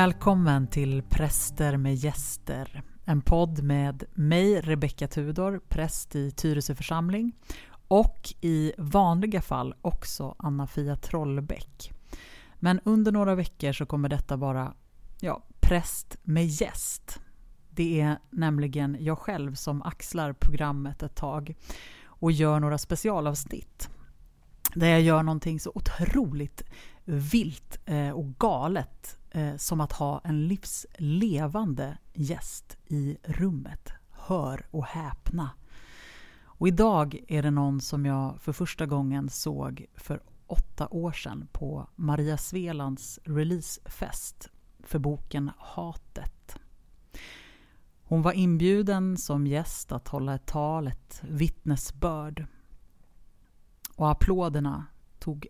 Välkommen till Präster med gäster. En podd med mig, Rebecka Tudor, präst i Tyresö församling och i vanliga fall också Anna-Fia Trollbäck. Men under några veckor så kommer detta vara ja, präst med gäst. Det är nämligen jag själv som axlar programmet ett tag och gör några specialavsnitt där jag gör någonting så otroligt vilt eh, och galet eh, som att ha en livslevande gäst i rummet. Hör och häpna. Och idag är det någon som jag för första gången såg för åtta år sedan på Maria Svelands releasefest för boken Hatet. Hon var inbjuden som gäst att hålla ett tal, ett vittnesbörd. Och applåderna tog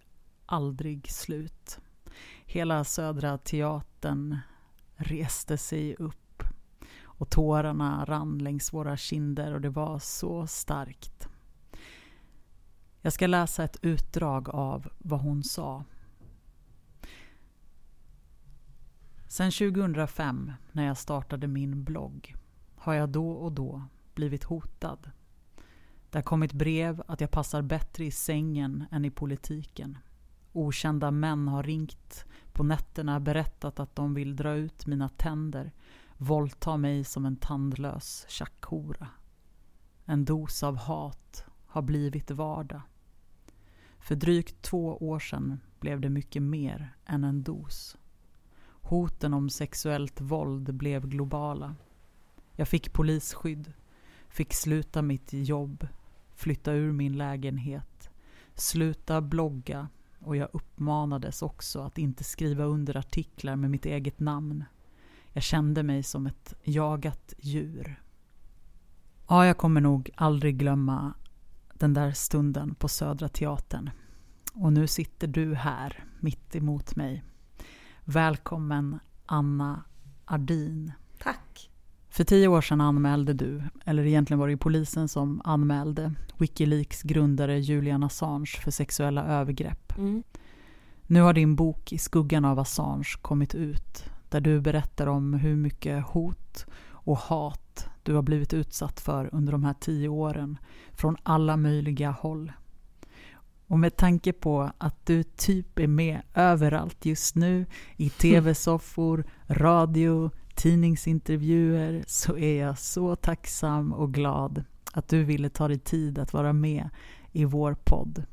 aldrig slut. Hela Södra Teatern reste sig upp och tårarna rann längs våra kinder och det var så starkt. Jag ska läsa ett utdrag av vad hon sa. Sen 2005, när jag startade min blogg, har jag då och då blivit hotad. Det har kommit brev att jag passar bättre i sängen än i politiken. Okända män har ringt på nätterna berättat att de vill dra ut mina tänder, våldta mig som en tandlös tjackhora. En dos av hat har blivit vardag. För drygt två år sedan blev det mycket mer än en dos. Hoten om sexuellt våld blev globala. Jag fick polisskydd, fick sluta mitt jobb, flytta ur min lägenhet, sluta blogga och jag uppmanades också att inte skriva under artiklar med mitt eget namn. Jag kände mig som ett jagat djur. Ja, jag kommer nog aldrig glömma den där stunden på Södra Teatern. Och nu sitter du här, mitt emot mig. Välkommen Anna Ardin. För tio år sedan anmälde du, eller egentligen var det ju polisen som anmälde, Wikileaks grundare Julian Assange för sexuella övergrepp. Mm. Nu har din bok I skuggan av Assange kommit ut, där du berättar om hur mycket hot och hat du har blivit utsatt för under de här tio åren, från alla möjliga håll. Och med tanke på att du typ är med överallt just nu, i tv-soffor, radio, tidningsintervjuer, så är jag så tacksam och glad att du ville ta dig tid att vara med i vår podd.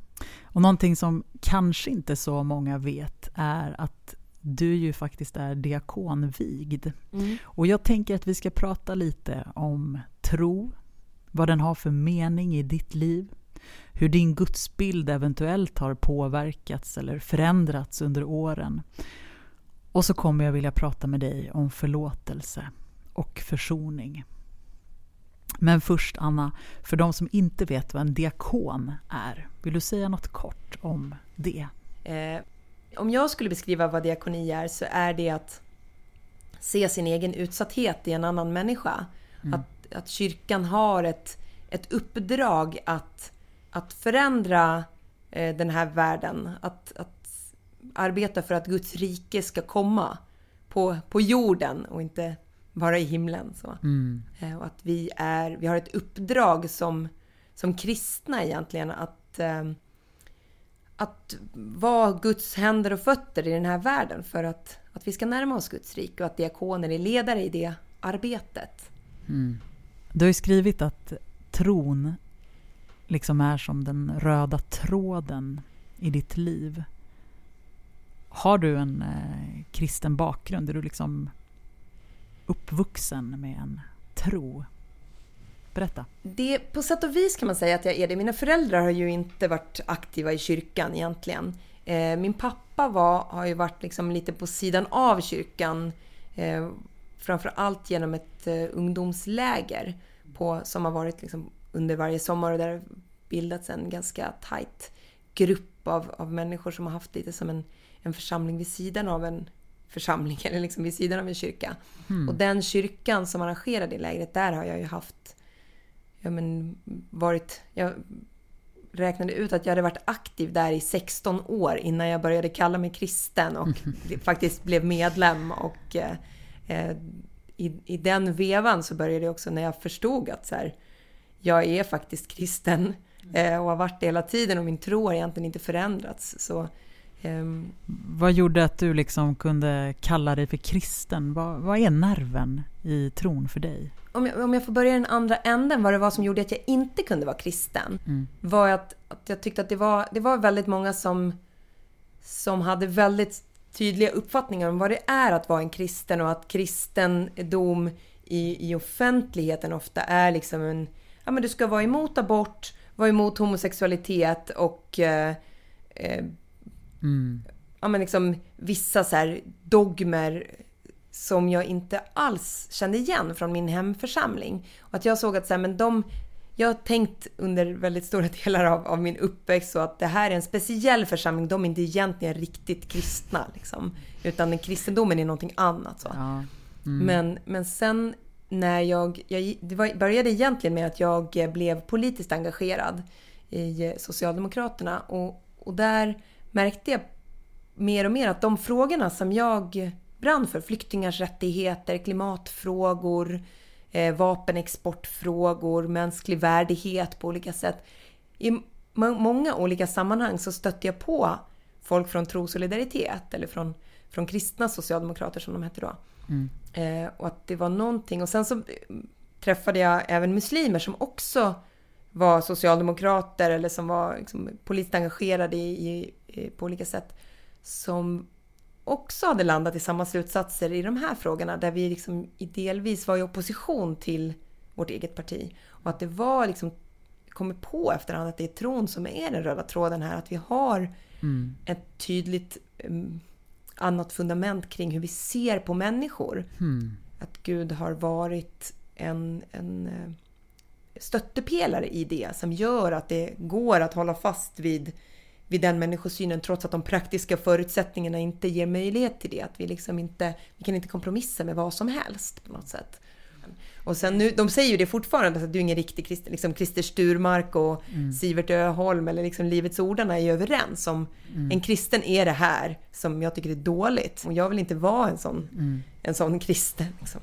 Och någonting som kanske inte så många vet är att du ju faktiskt är diakonvigd. Mm. Och jag tänker att vi ska prata lite om tro, vad den har för mening i ditt liv, hur din gudsbild eventuellt har påverkats eller förändrats under åren. Och så kommer jag vilja prata med dig om förlåtelse och försoning. Men först Anna, för de som inte vet vad en diakon är, vill du säga något kort om det? Eh, om jag skulle beskriva vad diakoni är så är det att se sin egen utsatthet i en annan människa. Mm. Att, att kyrkan har ett, ett uppdrag att, att förändra eh, den här världen. Att, att arbeta för att Guds rike ska komma på, på jorden och inte vara i himlen. Så. Mm. Eh, och att vi, är, vi har ett uppdrag som, som kristna egentligen att, eh, att vara Guds händer och fötter i den här världen för att, att vi ska närma oss Guds rike och att diakoner är ledare i det arbetet. Mm. Du har ju skrivit att tron liksom är som den röda tråden i ditt liv. Har du en eh, kristen bakgrund? Är du liksom uppvuxen med en tro. Berätta. Det, på sätt och vis kan man säga att jag är det. Mina föräldrar har ju inte varit aktiva i kyrkan egentligen. Eh, min pappa var, har ju varit liksom lite på sidan av kyrkan. Eh, framför allt genom ett eh, ungdomsläger på, som har varit liksom under varje sommar och där har bildats en ganska tajt grupp av, av människor som har haft lite som en, en församling vid sidan av en församling, eller liksom vid sidan av en kyrka. Mm. Och den kyrkan som arrangerade det lägret, där har jag ju haft, ja men varit, jag räknade ut att jag hade varit aktiv där i 16 år innan jag började kalla mig kristen och faktiskt blev medlem. Och eh, eh, i, i den vevan så började det också när jag förstod att så här, jag är faktiskt kristen eh, och har varit det hela tiden och min tro har egentligen inte förändrats. Så, ehm, vad gjorde att du liksom kunde kalla dig för kristen? Vad, vad är nerven i tron för dig? om jag, om jag får börja i den andra änden, vad det var som gjorde att jag inte kunde vara kristen. Mm. Var att, att jag tyckte att det var, det var väldigt många som, som hade väldigt tydliga uppfattningar om vad det är att vara en kristen och att kristendom i, i offentligheten ofta är liksom en... Ja men du ska vara emot abort, vara emot homosexualitet och... Eh, eh, mm. Ja men liksom vissa så dogmer som jag inte alls kände igen från min hemförsamling. Och att jag såg att så här, men de, jag har tänkt under väldigt stora delar av, av, min uppväxt så att det här är en speciell församling. De är inte egentligen riktigt kristna. Liksom, utan kristendomen är någonting annat. Så. Ja. Mm. Men, men sen när jag... jag det var, började egentligen med att jag blev politiskt engagerad i Socialdemokraterna. Och, och där märkte jag mer och mer att de frågorna som jag brann för. Flyktingars rättigheter, klimatfrågor, eh, vapenexportfrågor, mänsklig värdighet på olika sätt. I många olika sammanhang så stötte jag på folk från Trosolidaritet eller från, från kristna socialdemokrater som de hette då. Mm. Eh, och att det var någonting. Och sen så träffade jag även muslimer som också var socialdemokrater eller som var liksom, politiskt engagerade i, i, i, på olika sätt. Som också hade landat i samma slutsatser i de här frågorna där vi liksom delvis var i opposition till vårt eget parti. Och att det var liksom kommit på efterhand att det är tron som är den röda tråden här. Att vi har mm. ett tydligt um, annat fundament kring hur vi ser på människor. Mm. Att Gud har varit en, en uh, stöttepelare i det som gör att det går att hålla fast vid vid den människosynen trots att de praktiska förutsättningarna inte ger möjlighet till det. Att vi liksom inte, vi kan inte kompromissa med vad som helst på något sätt. Och sen nu, de säger ju det fortfarande, att du är ingen riktig kristen. Liksom Christer Sturmark och mm. Sivert Öholm eller liksom Livets Ordarna är ju överens om mm. en kristen är det här som jag tycker är dåligt. Och jag vill inte vara en sån, mm. en sån kristen. Liksom.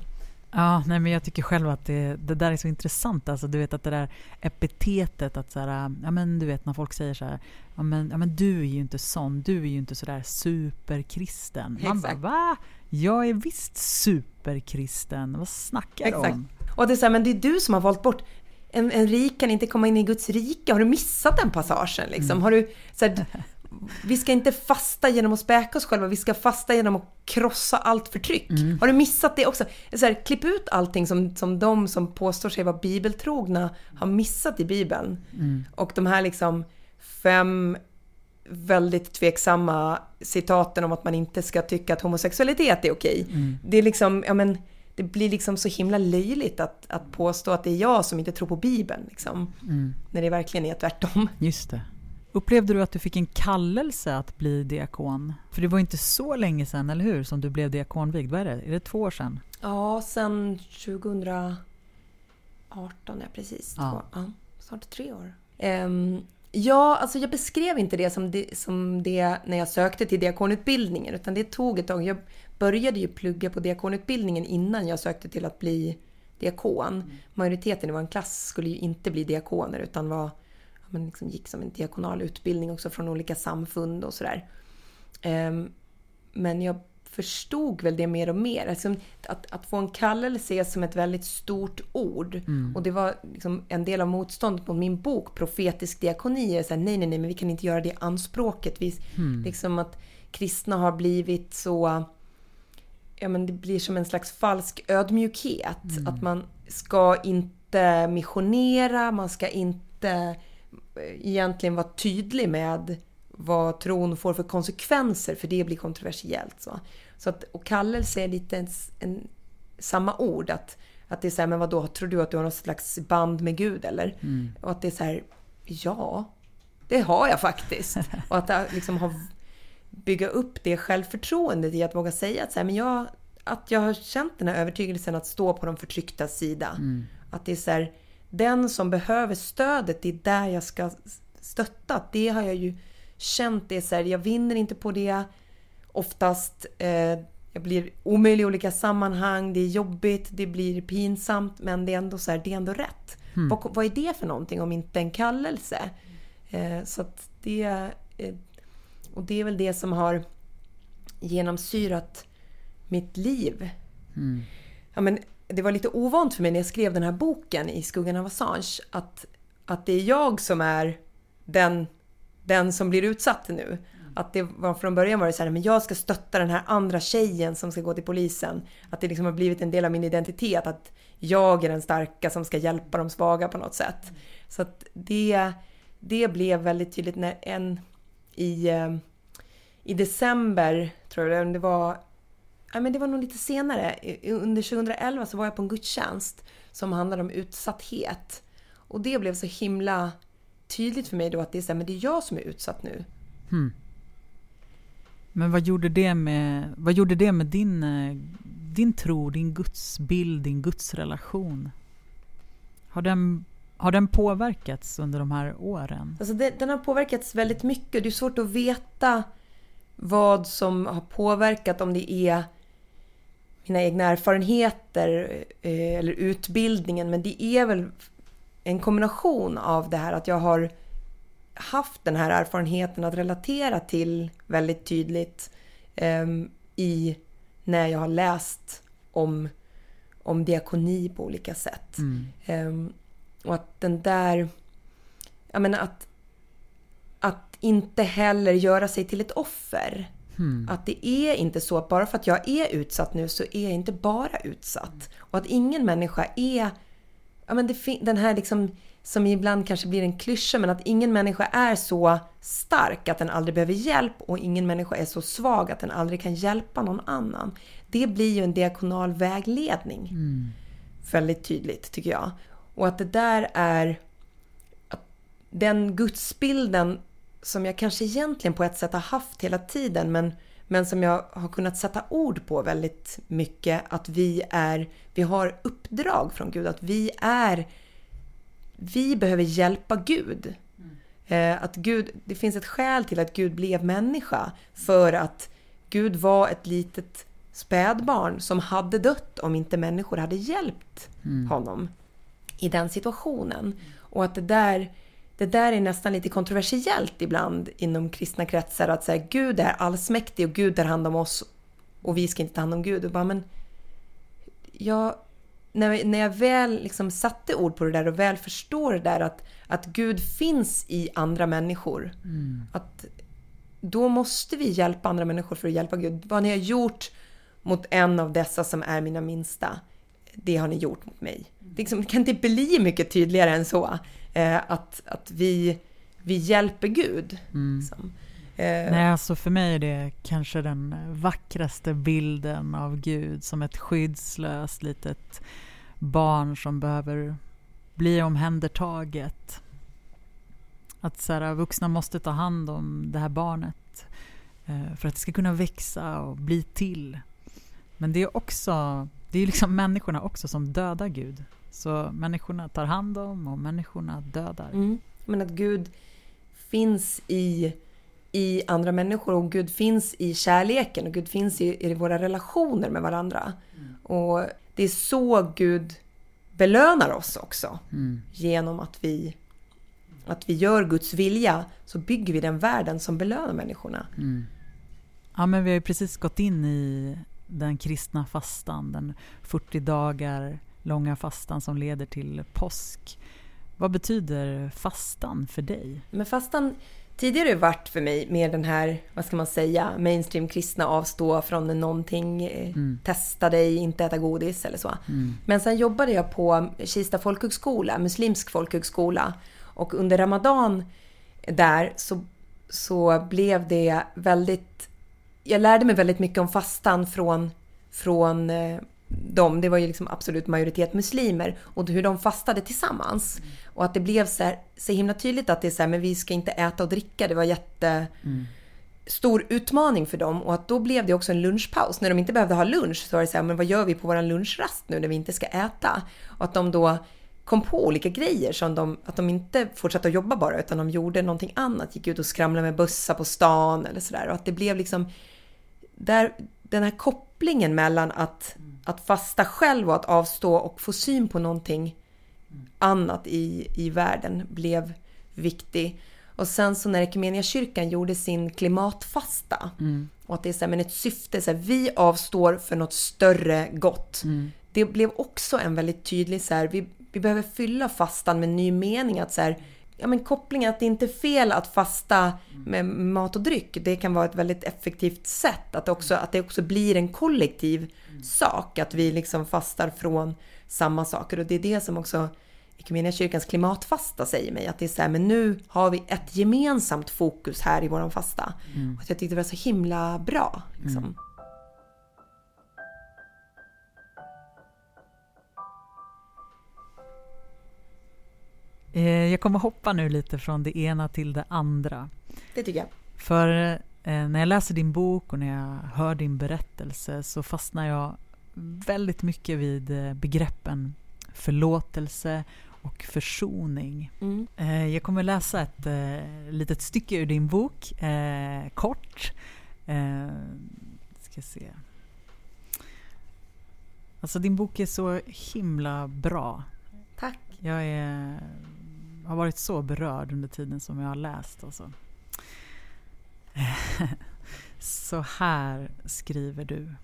Ja, nej, men jag tycker själv att det, det där är så intressant. Alltså, du vet att det där epitetet, att så här, ja, men du vet när folk säger så här, ja, men, ja, men du är ju inte sån, du är ju inte så där superkristen. Man bara, va? Jag är visst superkristen, vad snackar du om? Och det är så här, men det är du som har valt bort en, en rik kan inte komma in i Guds rike. Har du missat den passagen? Liksom? Mm. Har du, så här, vi ska inte fasta genom att späka oss själva, vi ska fasta genom att krossa allt förtryck. Mm. Har du missat det också? Så här, klipp ut allting som, som de som påstår sig vara bibeltrogna har missat i Bibeln. Mm. Och de här liksom fem väldigt tveksamma citaten om att man inte ska tycka att homosexualitet är okej. Mm. Det är liksom, ja men, det blir liksom så himla löjligt att, att påstå att det är jag som inte tror på Bibeln. Liksom, mm. När det verkligen är tvärtom. Just det. Upplevde du att du fick en kallelse att bli diakon? För det var inte så länge sedan, eller hur, som du blev diakonvigd? Vad är det? Är det två år sedan? Ja, sedan 2018, ja precis. Ja. Två, ja, snart tre år. Um, ja, alltså jag beskrev inte det som, det som det när jag sökte till diakonutbildningen, utan det tog ett tag. Jag började ju plugga på diakonutbildningen innan jag sökte till att bli diakon. Mm. Majoriteten i vår klass skulle ju inte bli diakoner utan var men liksom gick som en diakonal utbildning också från olika samfund och sådär. Ehm, men jag förstod väl det mer och mer. Alltså, att, att få en kallelse ses som ett väldigt stort ord. Mm. Och det var liksom en del av motståndet mot min bok, Profetisk diakoni. Så här, nej, nej, nej, men vi kan inte göra det anspråket. Vi, mm. liksom att kristna har blivit så... Ja, men det blir som en slags falsk ödmjukhet. Mm. Att man ska inte missionera, man ska inte egentligen vara tydlig med vad tron får för konsekvenser, för det blir kontroversiellt. Så, så att, och kallelse är lite en, en, samma ord. Att, att det är så här, men vadå, tror du att du har något slags band med Gud eller? Mm. Och att det är så här, ja, det har jag faktiskt. Och att liksom ha, bygga upp det självförtroendet i att våga säga att, så här, men jag, att jag har känt den här övertygelsen att stå på de förtrycktas sida. Mm. Att det är så här, den som behöver stödet, det är där jag ska stöttat. Det har jag ju känt det så här, jag vinner inte på det oftast. Eh, jag blir omöjlig i olika sammanhang, det är jobbigt, det blir pinsamt men det är ändå så här, det är ändå rätt. Mm. Vad, vad, är det för någonting om inte en kallelse? Eh, så att det... Eh, och det är väl det som har genomsyrat mitt liv. Mm. Ja, men det var lite ovant för mig när jag skrev den här boken i skuggan av Assange att, att det är jag som är den, den som blir utsatt nu. Att det var från början var det så här, men jag ska stötta den här andra tjejen som ska gå till polisen. Att det liksom har blivit en del av min identitet. Att jag är den starka som ska hjälpa de svaga på något sätt. Så att det, det blev väldigt tydligt när en i, eh, i december, tror jag det var, ja men det var nog lite senare, under 2011 så var jag på en gudstjänst som handlade om utsatthet. Och det blev så himla tydligt för mig då att det är så här, men det är jag som är utsatt nu. Hmm. Men vad gjorde det med, vad gjorde det med din, eh, din tro, din gudsbild, din gudsrelation? Har den, har den påverkats under de här åren? Alltså det, den har påverkats väldigt mycket. Det är svårt att veta vad som har påverkat, om det är mina egna erfarenheter eh, eller utbildningen. Men det är väl en kombination av det här att jag har haft den här erfarenheten att relatera till väldigt tydligt um, i när jag har läst om, om diakoni på olika sätt. Mm. Um, och att den där... Jag menar att, att inte heller göra sig till ett offer. Mm. Att det är inte så att bara för att jag är utsatt nu så är jag inte bara utsatt. Och att ingen människa är... Ja, men det, den här liksom som ibland kanske blir en klyscha, men att ingen människa är så stark att den aldrig behöver hjälp och ingen människa är så svag att den aldrig kan hjälpa någon annan. Det blir ju en diakonal vägledning. Mm. Väldigt tydligt tycker jag. Och att det där är den gudsbilden som jag kanske egentligen på ett sätt har haft hela tiden men, men som jag har kunnat sätta ord på väldigt mycket att vi är, vi har uppdrag från Gud, att vi är vi behöver hjälpa Gud. Mm. Att Gud. Det finns ett skäl till att Gud blev människa. För att Gud var ett litet spädbarn som hade dött om inte människor hade hjälpt mm. honom i den situationen. Och att det där, det där är nästan lite kontroversiellt ibland inom kristna kretsar. Att säga Gud är allsmäktig och Gud tar hand om oss och vi ska inte ta hand om Gud. Och bara, men jag, när, när jag väl liksom satte ord på det där och väl förstår det där att, att Gud finns i andra människor. Mm. Att då måste vi hjälpa andra människor för att hjälpa Gud. Vad ni har gjort mot en av dessa som är mina minsta, det har ni gjort mot mig. Det, liksom, det kan inte bli mycket tydligare än så. Eh, att, att vi, vi hjälper Gud. Mm. Liksom. Eh. Nej, alltså för mig är det kanske den vackraste bilden av Gud som ett skyddslöst litet barn som behöver bli omhändertaget. Att så här, vuxna måste ta hand om det här barnet eh, för att det ska kunna växa och bli till. Men det är också, det är liksom människorna också som dödar Gud. Så människorna tar hand om och människorna dödar. Mm. Men att Gud finns i, i andra människor och Gud finns i kärleken och Gud finns i, i våra relationer med varandra. Mm. Och det är så Gud belönar oss också. Mm. Genom att vi, att vi gör Guds vilja så bygger vi den världen som belönar människorna. Mm. Ja, men vi har ju precis gått in i den kristna fastan, den 40 dagar långa fastan som leder till påsk. Vad betyder fastan för dig? Men fastan tidigare varit för mig mer den här, vad ska man säga, mainstream kristna avstå från någonting, eh, mm. testa dig, inte äta godis eller så. Mm. Men sen jobbade jag på Kista folkhögskola, muslimsk folkhögskola. Och under Ramadan där så, så blev det väldigt... Jag lärde mig väldigt mycket om fastan från, från dem, det var ju liksom absolut majoritet muslimer, och hur de fastade tillsammans. Mm. Och att det blev så, här, så himla tydligt att det är så här, men vi ska inte äta och dricka. Det var jätte... Mm. Stor utmaning för dem och att då blev det också en lunchpaus. När de inte behövde ha lunch så var det så här, men vad gör vi på vår lunchrast nu när vi inte ska äta? Och att de då kom på olika grejer som de, att de inte fortsatte att jobba bara utan de gjorde någonting annat. Gick ut och skramlade med bussar på stan eller sådär. Och att det blev liksom där, den här kopplingen mellan att, att fasta själv och att avstå och få syn på någonting annat i, i världen blev viktig. Och sen så när kyrkan gjorde sin klimatfasta mm. och att det är så här, men ett syfte, så här, vi avstår för något större gott. Mm. Det blev också en väldigt tydlig så här, vi, vi behöver fylla fastan med ny mening. Att så här, ja, men kopplingen att det inte är fel att fasta med mat och dryck. Det kan vara ett väldigt effektivt sätt. Att, också, att det också blir en kollektiv sak. Att vi liksom fastar från samma saker. Och det är det som också kyrkans klimatfasta säger mig. Att det är så här, men nu har vi ett gemensamt fokus här i våran fasta. Mm. Och jag tyckte det var så himla bra. Liksom. Mm. Jag kommer hoppa nu lite från det ena till det andra. Det tycker jag. För eh, när jag läser din bok och när jag hör din berättelse så fastnar jag väldigt mycket vid eh, begreppen förlåtelse och försoning. Mm. Jag kommer läsa ett litet stycke ur din bok, kort. Ska se. Alltså din bok är så himla bra. Tack. Jag är har varit så berörd under tiden som jag har läst. Alltså. så här skriver du.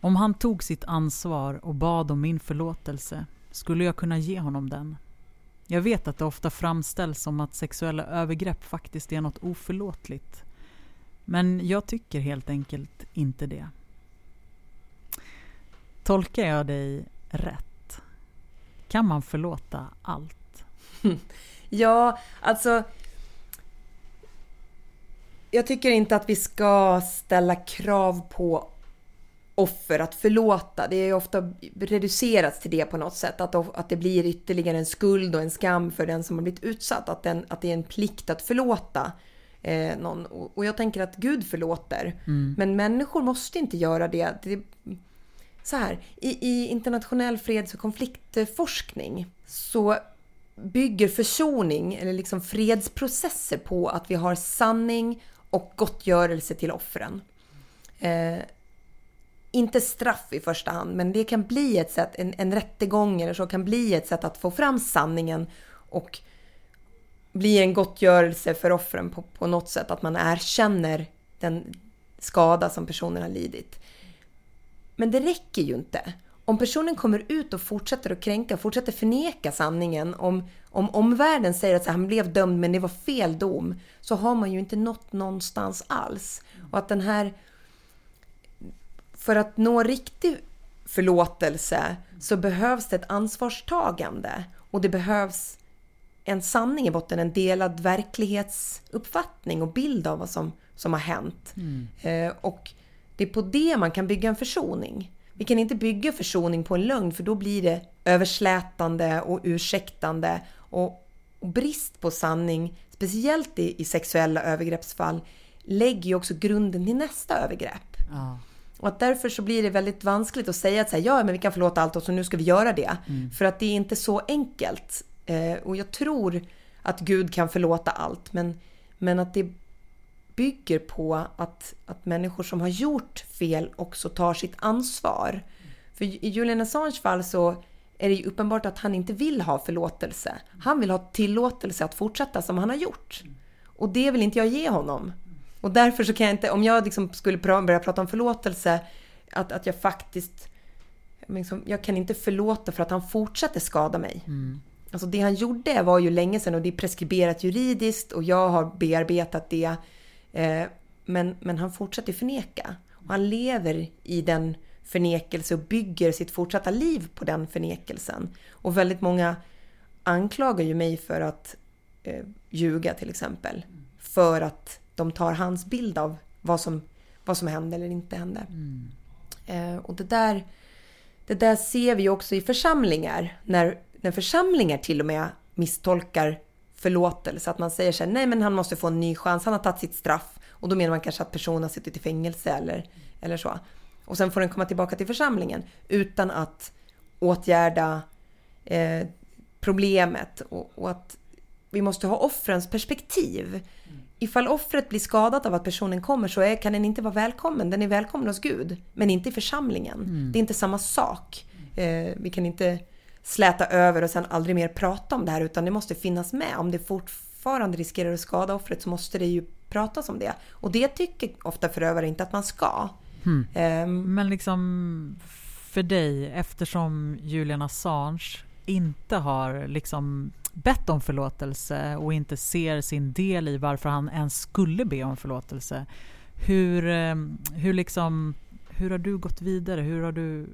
Om han tog sitt ansvar och bad om min förlåtelse skulle jag kunna ge honom den. Jag vet att det ofta framställs som att sexuella övergrepp faktiskt är något oförlåtligt. Men jag tycker helt enkelt inte det. Tolkar jag dig rätt? Kan man förlåta allt? ja, alltså... Jag tycker inte att vi ska ställa krav på offer att förlåta. Det är ofta reducerats till det på något sätt. Att, att det blir ytterligare en skuld och en skam för den som har blivit utsatt. Att, den, att det är en plikt att förlåta eh, någon. Och jag tänker att Gud förlåter. Mm. Men människor måste inte göra det. det så här, i, i internationell freds och konfliktforskning så bygger försoning eller liksom fredsprocesser på att vi har sanning och gottgörelse till offren. Eh, inte straff i första hand, men det kan bli ett sätt, en, en rättegång eller så kan bli ett sätt att få fram sanningen och bli en gottgörelse för offren på, på något sätt, att man erkänner den skada som personen har lidit. Men det räcker ju inte om personen kommer ut och fortsätter att kränka, fortsätter förneka sanningen, om, om omvärlden säger att han blev dömd men det var fel dom, så har man ju inte nått någonstans alls. Och att den här... För att nå riktig förlåtelse så behövs det ett ansvarstagande och det behövs en sanning i botten, en delad verklighetsuppfattning och bild av vad som, som har hänt. Mm. Eh, och det är på det man kan bygga en försoning. Vi kan inte bygga försoning på en lögn för då blir det överslätande och ursäktande och, och brist på sanning, speciellt i, i, sexuella övergreppsfall, lägger ju också grunden till nästa övergrepp. Ja. Och att därför så blir det väldigt vanskligt att säga att så här, ja, men vi kan förlåta allt och så nu ska vi göra det. Mm. För att det är inte så enkelt. Eh, och jag tror att Gud kan förlåta allt, men, men att det bygger på att, att människor som har gjort fel också tar sitt ansvar. För i Julian Assange fall så är det ju uppenbart att han inte vill ha förlåtelse. Han vill ha tillåtelse att fortsätta som han har gjort. Och det vill inte jag ge honom. Och därför så kan jag inte, om jag liksom skulle börja prata om förlåtelse, att, att jag faktiskt... Liksom, jag kan inte förlåta för att han fortsätter skada mig. Mm. Alltså det han gjorde var ju länge sedan och det är preskriberat juridiskt och jag har bearbetat det. Eh, men, men han fortsätter förneka. Och han lever i den förnekelse och bygger sitt fortsatta liv på den förnekelsen. Och väldigt många anklagar ju mig för att eh, ljuga till exempel. För att de tar hans bild av vad som, vad som hände eller inte hände. Mm. Eh, och det där, det där ser vi också i församlingar. När, när församlingar till och med misstolkar förlåtelse. Att man säger så här, nej men han måste få en ny chans, han har tagit sitt straff. Och då menar man kanske att personen har suttit i fängelse eller, eller så. Och sen får den komma tillbaka till församlingen utan att åtgärda eh, problemet och, och att vi måste ha offrens perspektiv. Ifall offret blir skadat av att personen kommer så är, kan den inte vara välkommen. Den är välkommen hos Gud, men inte i församlingen. Mm. Det är inte samma sak. Eh, vi kan inte släta över och sen aldrig mer prata om det här utan det måste finnas med. Om det fortfarande riskerar att skada offret så måste det ju pratas om det. Och det tycker ofta förövare inte att man ska. Mm. Ehm, Men liksom för dig, eftersom Julian Assange inte har liksom bett om förlåtelse och inte ser sin del i varför han ens skulle be om förlåtelse. Hur, eh, hur, liksom, hur har du gått vidare? Hur har du,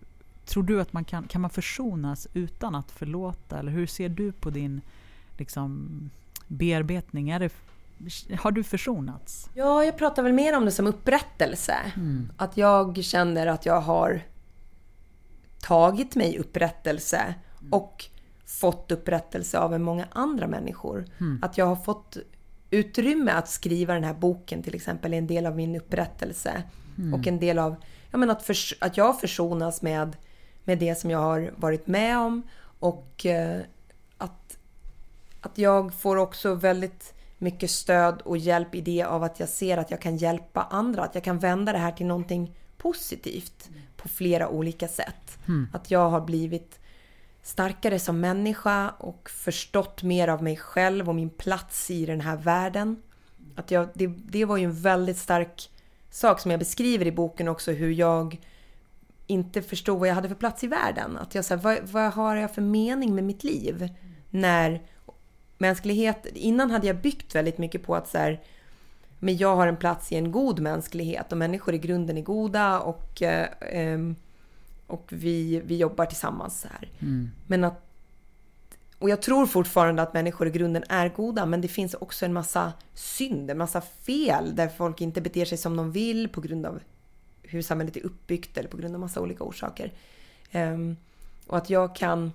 tror du att man kan, kan man försonas utan att förlåta? Eller hur ser du på din liksom, bearbetning? Är det, har du försonats? Ja, jag pratar väl mer om det som upprättelse. Att jag känner att jag har tagit mig upprättelse och fått upprättelse av många andra människor. Att jag har fått utrymme att skriva den här boken till exempel är en del av min upprättelse. Och en del av ja, men att, förs- att jag försonas med, med det som jag har varit med om. Och eh, att, att jag får också väldigt mycket stöd och hjälp i det av att jag ser att jag kan hjälpa andra. Att jag kan vända det här till någonting positivt på flera olika sätt. Att jag har blivit starkare som människa och förstått mer av mig själv och min plats i den här världen. Att jag, det, det var ju en väldigt stark sak som jag beskriver i boken också hur jag inte förstod vad jag hade för plats i världen. Att jag sa, vad, vad har jag för mening med mitt liv? När mänsklighet, innan hade jag byggt väldigt mycket på att så här, men jag har en plats i en god mänsklighet och människor i grunden är goda och, eh, ehm, och vi, vi jobbar tillsammans så här. Men att, och jag tror fortfarande att människor i grunden är goda men det finns också en massa synd, en massa fel där folk inte beter sig som de vill på grund av hur samhället är uppbyggt eller på grund av massa olika orsaker. Ehm, och att jag kan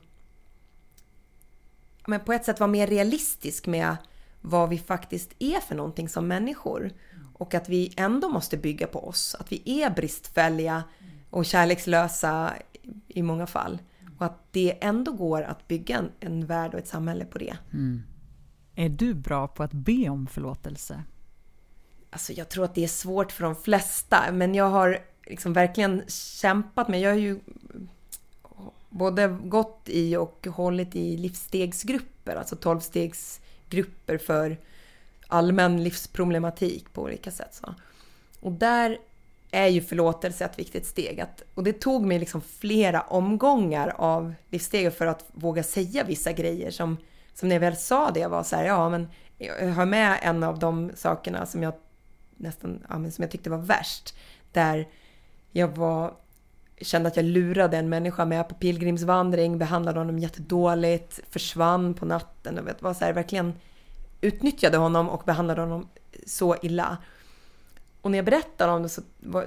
men på ett sätt vara mer realistisk med vad vi faktiskt är för någonting som människor. Och att vi ändå måste bygga på oss. Att vi är bristfälliga och kärlekslösa i många fall. Och att det ändå går att bygga en, en värld och ett samhälle på det. Är du bra på att be om förlåtelse? Alltså jag tror att det är svårt för de flesta, men jag har liksom verkligen kämpat med. Jag har ju både gått i och hållit i livsstegsgrupper, alltså tolvstegsgrupper för allmän livsproblematik på olika sätt. Så. Och där är ju förlåtelse ett viktigt steg. Att, och det tog mig liksom flera omgångar av livssteg för att våga säga vissa grejer som, som när jag väl sa det var så här, ja men jag har med en av de sakerna som jag nästan, ja, som jag tyckte var värst. Där jag var, kände att jag lurade en människa med på pilgrimsvandring, behandlade honom jättedåligt, försvann på natten och vet, var så här, verkligen utnyttjade honom och behandlade honom så illa. Och när jag berättade om det så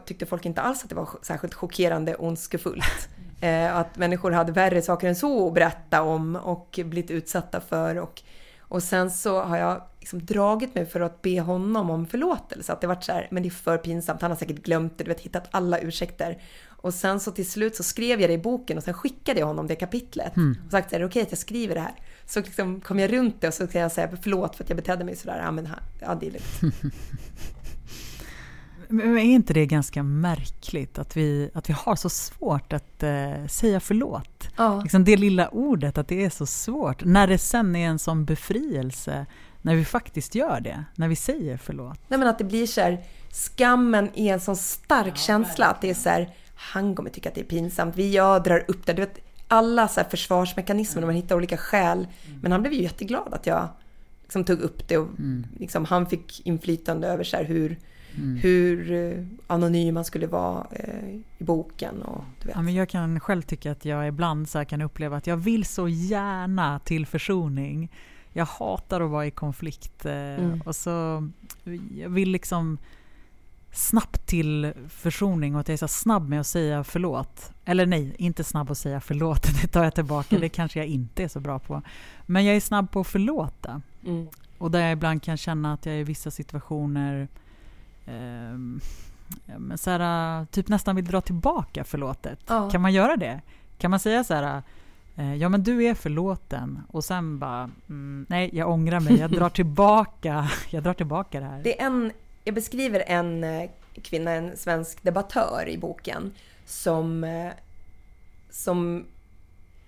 tyckte folk inte alls att det var särskilt chockerande ondskefullt. Eh, att människor hade värre saker än så att berätta om och blivit utsatta för. Och, och sen så har jag liksom dragit mig för att be honom om förlåtelse. Att det varit så här, men det är för pinsamt, han har säkert glömt det, du vet, hittat alla ursäkter. Och sen så till slut så skrev jag det i boken och sen skickade jag honom det kapitlet. Och sagt så här, okej att jag skriver det här. Så liksom kom jag runt det och så kan jag säga förlåt för att jag betedde mig sådär. Ja men ja, det är lugnt. Men är inte det ganska märkligt att vi, att vi har så svårt att eh, säga förlåt? Ja. Liksom det lilla ordet, att det är så svårt. När det sen är en sån befrielse, när vi faktiskt gör det, när vi säger förlåt. Nej men att det blir så här, skammen är en sån stark känsla att det är så här, han kommer tycka att det är pinsamt, vi jag drar upp det. Du vet, alla så här försvarsmekanismer när man hittar olika skäl. Men han blev ju jätteglad att jag liksom tog upp det och liksom, han fick inflytande över så här hur, hur eh, anonym man skulle vara eh, i boken. Och, du vet. Ja, men jag kan själv tycka att jag ibland så kan uppleva att jag vill så gärna till försoning. Jag hatar att vara i konflikt eh, och så jag vill liksom snabbt till försoning och att jag är så snabb med att säga förlåt. Eller nej, inte snabb att säga förlåt, det tar jag tillbaka, det kanske jag inte är så bra på. Men jag är snabb på att förlåta. Mm. Och där jag ibland kan känna att jag i vissa situationer men så här, typ nästan vill dra tillbaka förlåtet. Ja. Kan man göra det? Kan man säga så här, eh, ja men du är förlåten. Och sen bara, mm, nej jag ångrar mig, jag drar tillbaka, jag drar tillbaka det här. Det är en, jag beskriver en eh, kvinna, en svensk debattör i boken, som, som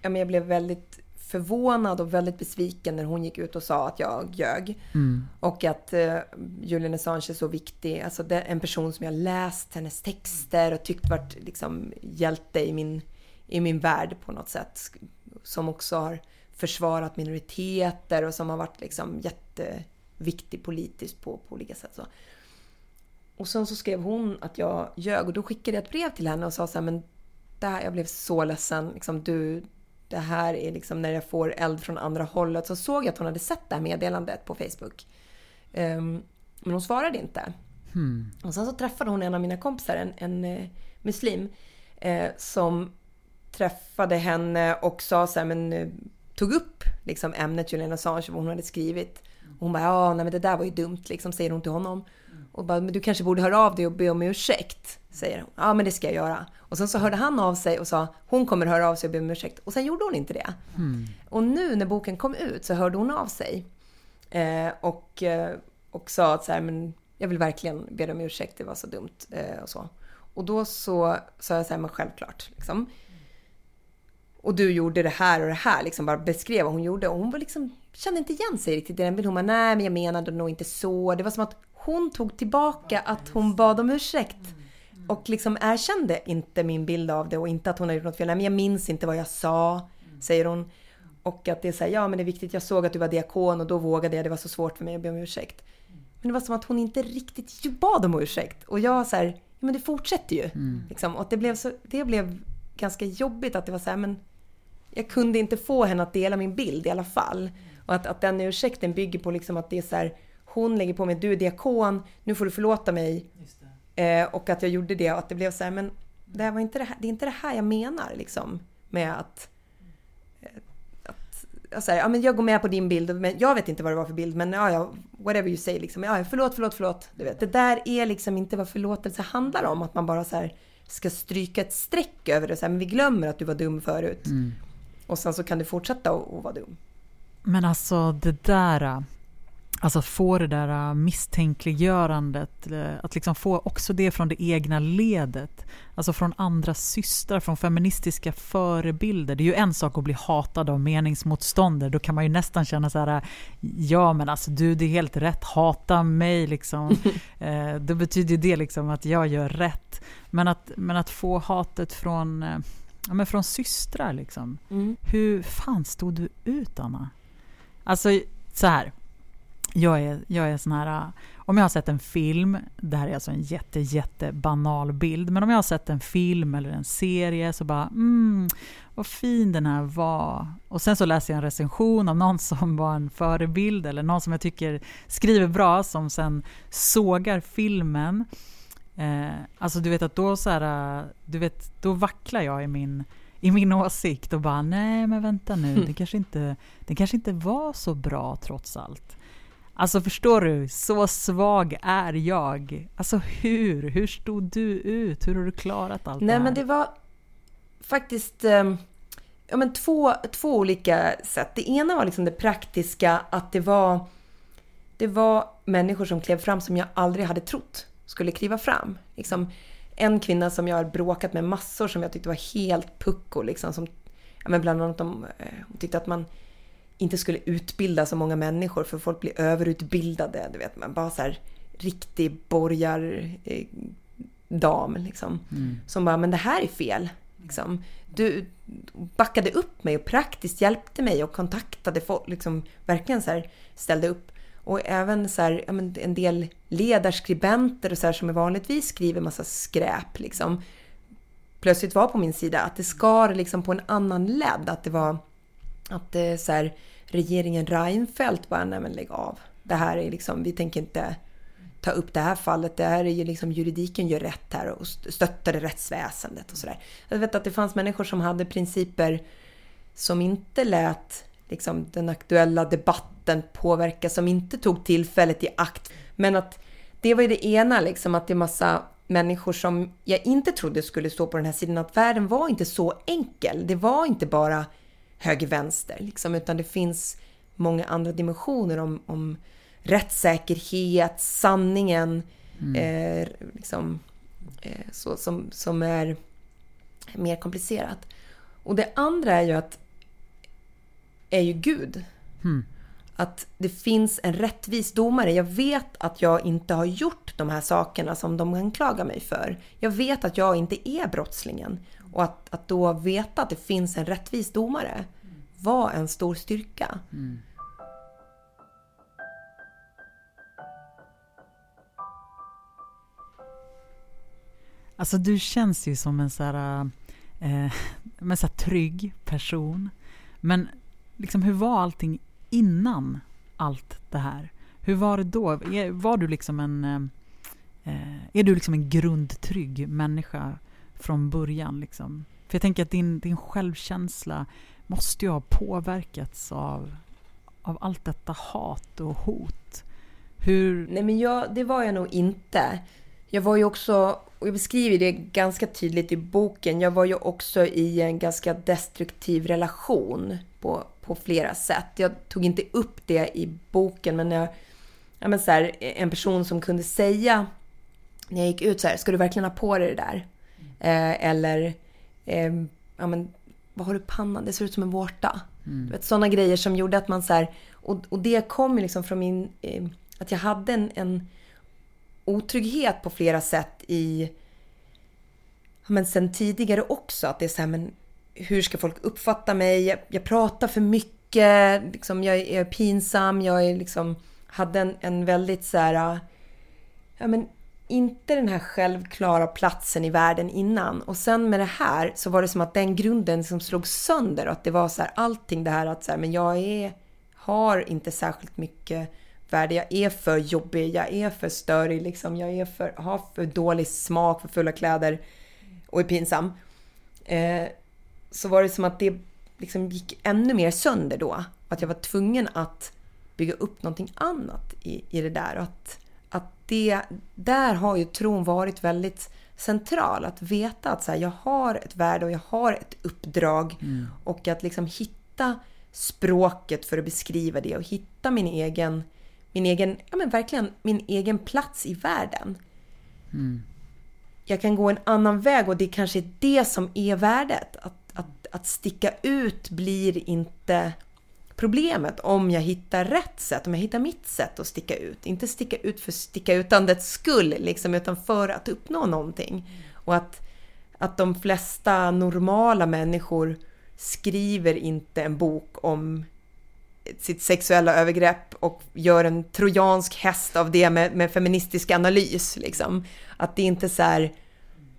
ja, men jag blev väldigt förvånad och väldigt besviken när hon gick ut och sa att jag ljög. Mm. Och att eh, Julian Assange är så viktig. Alltså det är en person som jag läst hennes texter och tyckt varit liksom hjälte i min, i min värld på något sätt. Som också har försvarat minoriteter och som har varit liksom jätteviktig politiskt på, på olika sätt. Så. Och sen så skrev hon att jag ljög och då skickade jag ett brev till henne och sa så här, men det här, jag blev så ledsen. Liksom, du, det här är liksom när jag får eld från andra hållet. Så såg jag att hon hade sett det här meddelandet på Facebook. Um, men hon svarade inte. Hmm. Och sen så träffade hon en av mina kompisar, en, en uh, muslim, uh, som träffade henne och sa så här, men uh, tog upp liksom ämnet Julian Assange, vad hon hade skrivit. Och hon bara, ja, nej men det där var ju dumt, liksom, säger hon till honom. Och bara, men du kanske borde höra av dig och be om ursäkt, säger hon. Ja, men det ska jag göra. Och sen så hörde han av sig och sa, hon kommer höra av sig och be om ursäkt. Och sen gjorde hon inte det. Mm. Och nu när boken kom ut så hörde hon av sig. Eh, och, eh, och sa att så här, men jag vill verkligen be om ursäkt, det var så dumt. Eh, och så. Och då så sa jag så här, men självklart. Liksom. Och du gjorde det här och det här, liksom bara beskrev vad hon gjorde. Och hon var liksom, kände inte igen sig riktigt i den bilden. Hon bara, nej men jag menade nog inte så. Det var som att hon tog tillbaka att hon bad om ursäkt. Och liksom erkände inte min bild av det och inte att hon hade gjort något fel. Nej, men jag minns inte vad jag sa, säger hon. Och att det är så här, ja men det är viktigt, jag såg att du var diakon och då vågade jag, det var så svårt för mig att be om ursäkt. Men det var som att hon inte riktigt bad om ursäkt. Och jag så här, ja men det fortsätter ju. Mm. Liksom. Och det blev, så, det blev ganska jobbigt att det var så här, men jag kunde inte få henne att dela min bild i alla fall. Och att, att den ursäkten bygger på liksom att det är så här, hon lägger på mig, du är diakon, nu får du förlåta mig. Eh, och att jag gjorde det och att det blev så här, men det, här var inte det, här, det är inte det här jag menar liksom. Med att... eh, att alltså, ja, men jag går med på din bild, men jag vet inte vad det var för bild, men ja, ja, whatever you say liksom. Ja, förlåt, förlåt, förlåt. Du vet, det där är liksom inte vad förlåtelse handlar om. Att man bara så här ska stryka ett streck över det. Så här, men vi glömmer att du var dum förut. Mm. Och sen så kan du fortsätta att vara dum. Men alltså det där, alltså få det där äh, misstänkliggörandet, äh, att liksom få också det från det egna ledet. Alltså från andra systrar, från feministiska förebilder. Det är ju en sak att bli hatad av meningsmotståndare. Då kan man ju nästan känna så här, ja men alltså du det är helt rätt, hata mig liksom. eh, då betyder ju det liksom att jag gör rätt. Men att, men att få hatet från, ja, men från systrar liksom. Mm. Hur fan stod du ut Anna? Alltså så här. Jag är, jag är sån här, äh, om jag har sett en film, det här är alltså en jätte, jätte banal bild, men om jag har sett en film eller en serie så bara, mm, vad fin den här var. Och sen så läser jag en recension av någon som var en förebild eller någon som jag tycker skriver bra, som sen sågar filmen. Eh, alltså du vet att då så här, äh, du vet, då vacklar jag i min i min åsikt och bara nej men vänta nu, det kanske inte, det kanske inte var så bra trots allt. Alltså förstår du, så svag är jag. Alltså hur? Hur stod du ut? Hur har du klarat allt Nej det här? men det var faktiskt eh, ja, men två, två olika sätt. Det ena var liksom det praktiska att det var, det var människor som klev fram som jag aldrig hade trott skulle kliva fram. Liksom, en kvinna som jag har bråkat med massor som jag tyckte var helt pucko. Liksom, som, ja, men bland annat om, eh, hon tyckte att man inte skulle utbilda så många människor för folk blir överutbildade. Du vet, man bara så här riktig borgar eh, liksom. Mm. Som bara, men det här är fel. Liksom. Du backade upp mig och praktiskt hjälpte mig och kontaktade folk. Liksom, verkligen så här, ställde upp. Och även så här, en del ledarskribenter och så här, som vanligtvis skriver massa skräp. Liksom, plötsligt var på min sida. Att det skar liksom på en annan ledd. Att det var att det så här, regeringen Reinfeldt bara, nej men lägg av. Det här är liksom, vi tänker inte ta upp det här fallet. Det här är ju liksom juridiken gör rätt här och stöttade rättsväsendet och sådär. Jag vet att det fanns människor som hade principer som inte lät liksom, den aktuella debatten påverka, som inte tog tillfället i akt. Men att det var ju det ena, liksom, att det är massa människor som jag inte trodde skulle stå på den här sidan, att världen var inte så enkel. Det var inte bara höger-vänster. Liksom, utan det finns många andra dimensioner om, om rättssäkerhet, sanningen, mm. eh, liksom, eh, så, som, som är mer komplicerat. Och det andra är ju att är ju Gud. Mm. Att det finns en rättvis domare. Jag vet att jag inte har gjort de här sakerna som de anklagar mig för. Jag vet att jag inte är brottslingen. Och att, att då veta att det finns en rättvis domare var en stor styrka. Mm. Alltså du känns ju som en så här, eh, en så här trygg person. Men liksom, hur var allting innan allt det här? Hur var det då? Var du liksom en, eh, är du liksom en grundtrygg människa från början? Liksom? För jag tänker att din, din självkänsla måste ju ha påverkats av, av allt detta hat och hot. Hur... Nej men jag, det var jag nog inte. Jag var ju också, och jag beskriver det ganska tydligt i boken, jag var ju också i en ganska destruktiv relation på, på flera sätt. Jag tog inte upp det i boken, men, jag, ja, men så här, en person som kunde säga när jag gick ut så här, ska du verkligen ha på dig det där? Eh, eller, eh, ja men, vad har du pannan? Det ser ut som en vårta. Mm. Du vet, sådana grejer som gjorde att man så här, och, och det kom ju liksom från min, eh, att jag hade en, en otrygghet på flera sätt i, men sen tidigare också. Att det är så här, men hur ska folk uppfatta mig? Jag, jag pratar för mycket, liksom, jag är pinsam, jag är liksom, hade en, en väldigt så här, ja men inte den här självklara platsen i världen innan. Och sen med det här så var det som att den grunden som slog sönder och att det var så här allting det här att så här, men jag är, har inte särskilt mycket värde. Jag är för jobbig, jag är för störig, liksom. jag är för, har för dålig smak för fulla kläder och är pinsam. Eh, så var det som att det liksom gick ännu mer sönder då. Att jag var tvungen att bygga upp någonting annat i, i det där. Och att, att det, där har ju tron varit väldigt central. Att veta att så här, jag har ett värde och jag har ett uppdrag. Mm. Och att liksom hitta språket för att beskriva det och hitta min egen, min egen, ja men verkligen min egen plats i världen. Mm. Jag kan gå en annan väg och det kanske är det som är värdet. Att att, att sticka ut blir inte problemet om jag hittar rätt sätt, om jag hittar mitt sätt att sticka ut. Inte sticka ut för sticka utandets skull, liksom, utan för att uppnå någonting. Och att, att de flesta normala människor skriver inte en bok om sitt sexuella övergrepp och gör en trojansk häst av det med, med feministisk analys. Liksom. Att det inte är så här,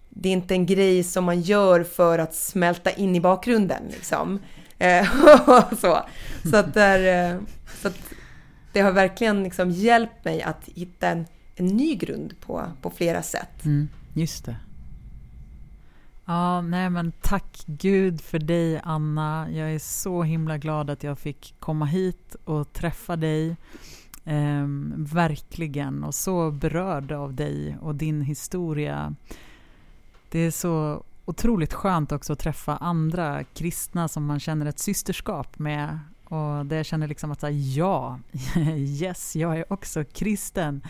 det är inte en grej som man gör för att smälta in i bakgrunden. Liksom. Eh, så så, att där, eh, så att det har verkligen liksom hjälpt mig att hitta en, en ny grund på, på flera sätt. Mm, just det. Ja, nej men tack Gud för dig Anna. Jag är så himla glad att jag fick komma hit och träffa dig. Eh, verkligen, och så berörd av dig och din historia. Det är så otroligt skönt också att träffa andra kristna som man känner ett systerskap med. Och där jag känner liksom att ja, yes, jag är också kristen.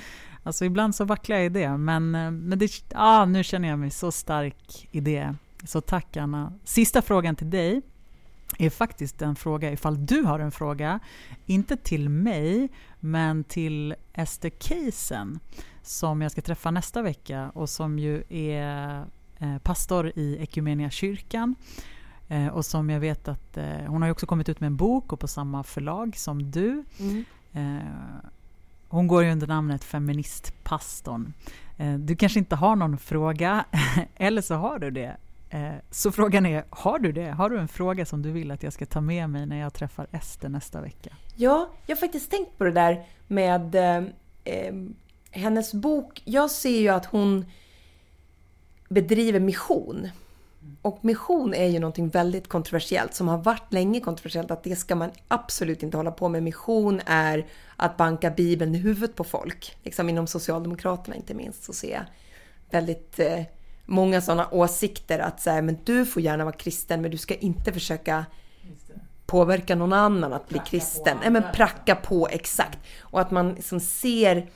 Alltså ibland så vacklar jag i det, men, eh, men det, ah, nu känner jag mig så stark i det. Så tack Anna. Sista frågan till dig är faktiskt en fråga, ifall du har en fråga, inte till mig, men till Ester Keisen som jag ska träffa nästa vecka och som ju är pastor i Ekumenia kyrkan. Eh, och som jag vet att eh, hon har också kommit ut med en bok och på samma förlag som du. Mm. hon går ju under namnet Feministpastorn. du kanske inte har någon fråga, eller så har du det. Så frågan är, har du det? Har du en fråga som du vill att jag ska ta med mig när jag träffar Ester nästa vecka? Ja, jag har faktiskt tänkt på det där med eh, hennes bok. Jag ser ju att hon bedriver mission. Och mission är ju någonting väldigt kontroversiellt som har varit länge kontroversiellt att det ska man absolut inte hålla på med. Mission är att banka bibeln i huvudet på folk. Liksom inom Socialdemokraterna inte minst så ser jag väldigt eh, många sådana åsikter att säga men du får gärna vara kristen men du ska inte försöka påverka någon annan att bli kristen. Nej, men pracka på, exakt. Och att man liksom ser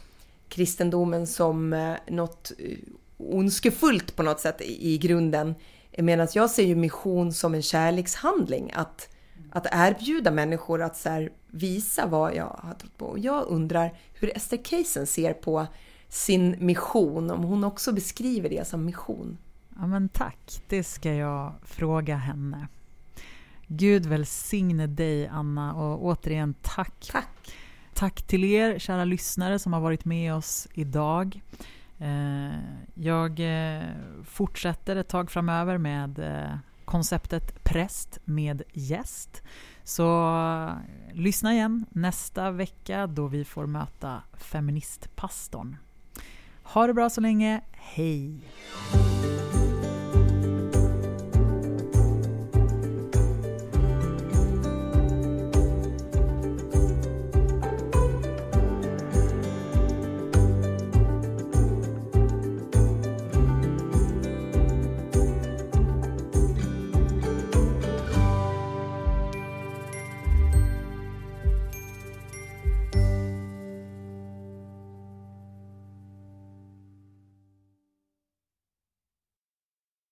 kristendomen som eh, något eh, ondskefullt på något sätt i, i grunden. Medan jag ser ju mission som en kärlekshandling. Att, att erbjuda människor att så visa vad jag har trott på. Och jag undrar hur Esther Keisen ser på sin mission, om hon också beskriver det som mission. Ja men tack, det ska jag fråga henne. Gud välsigne dig Anna och återigen tack. Tack. Tack till er kära lyssnare som har varit med oss idag. Eh, jag eh, fortsätter ett tag framöver med eh, konceptet präst med gäst. Så lyssna igen nästa vecka då vi får möta feministpastorn. Ha det bra så länge. Hej!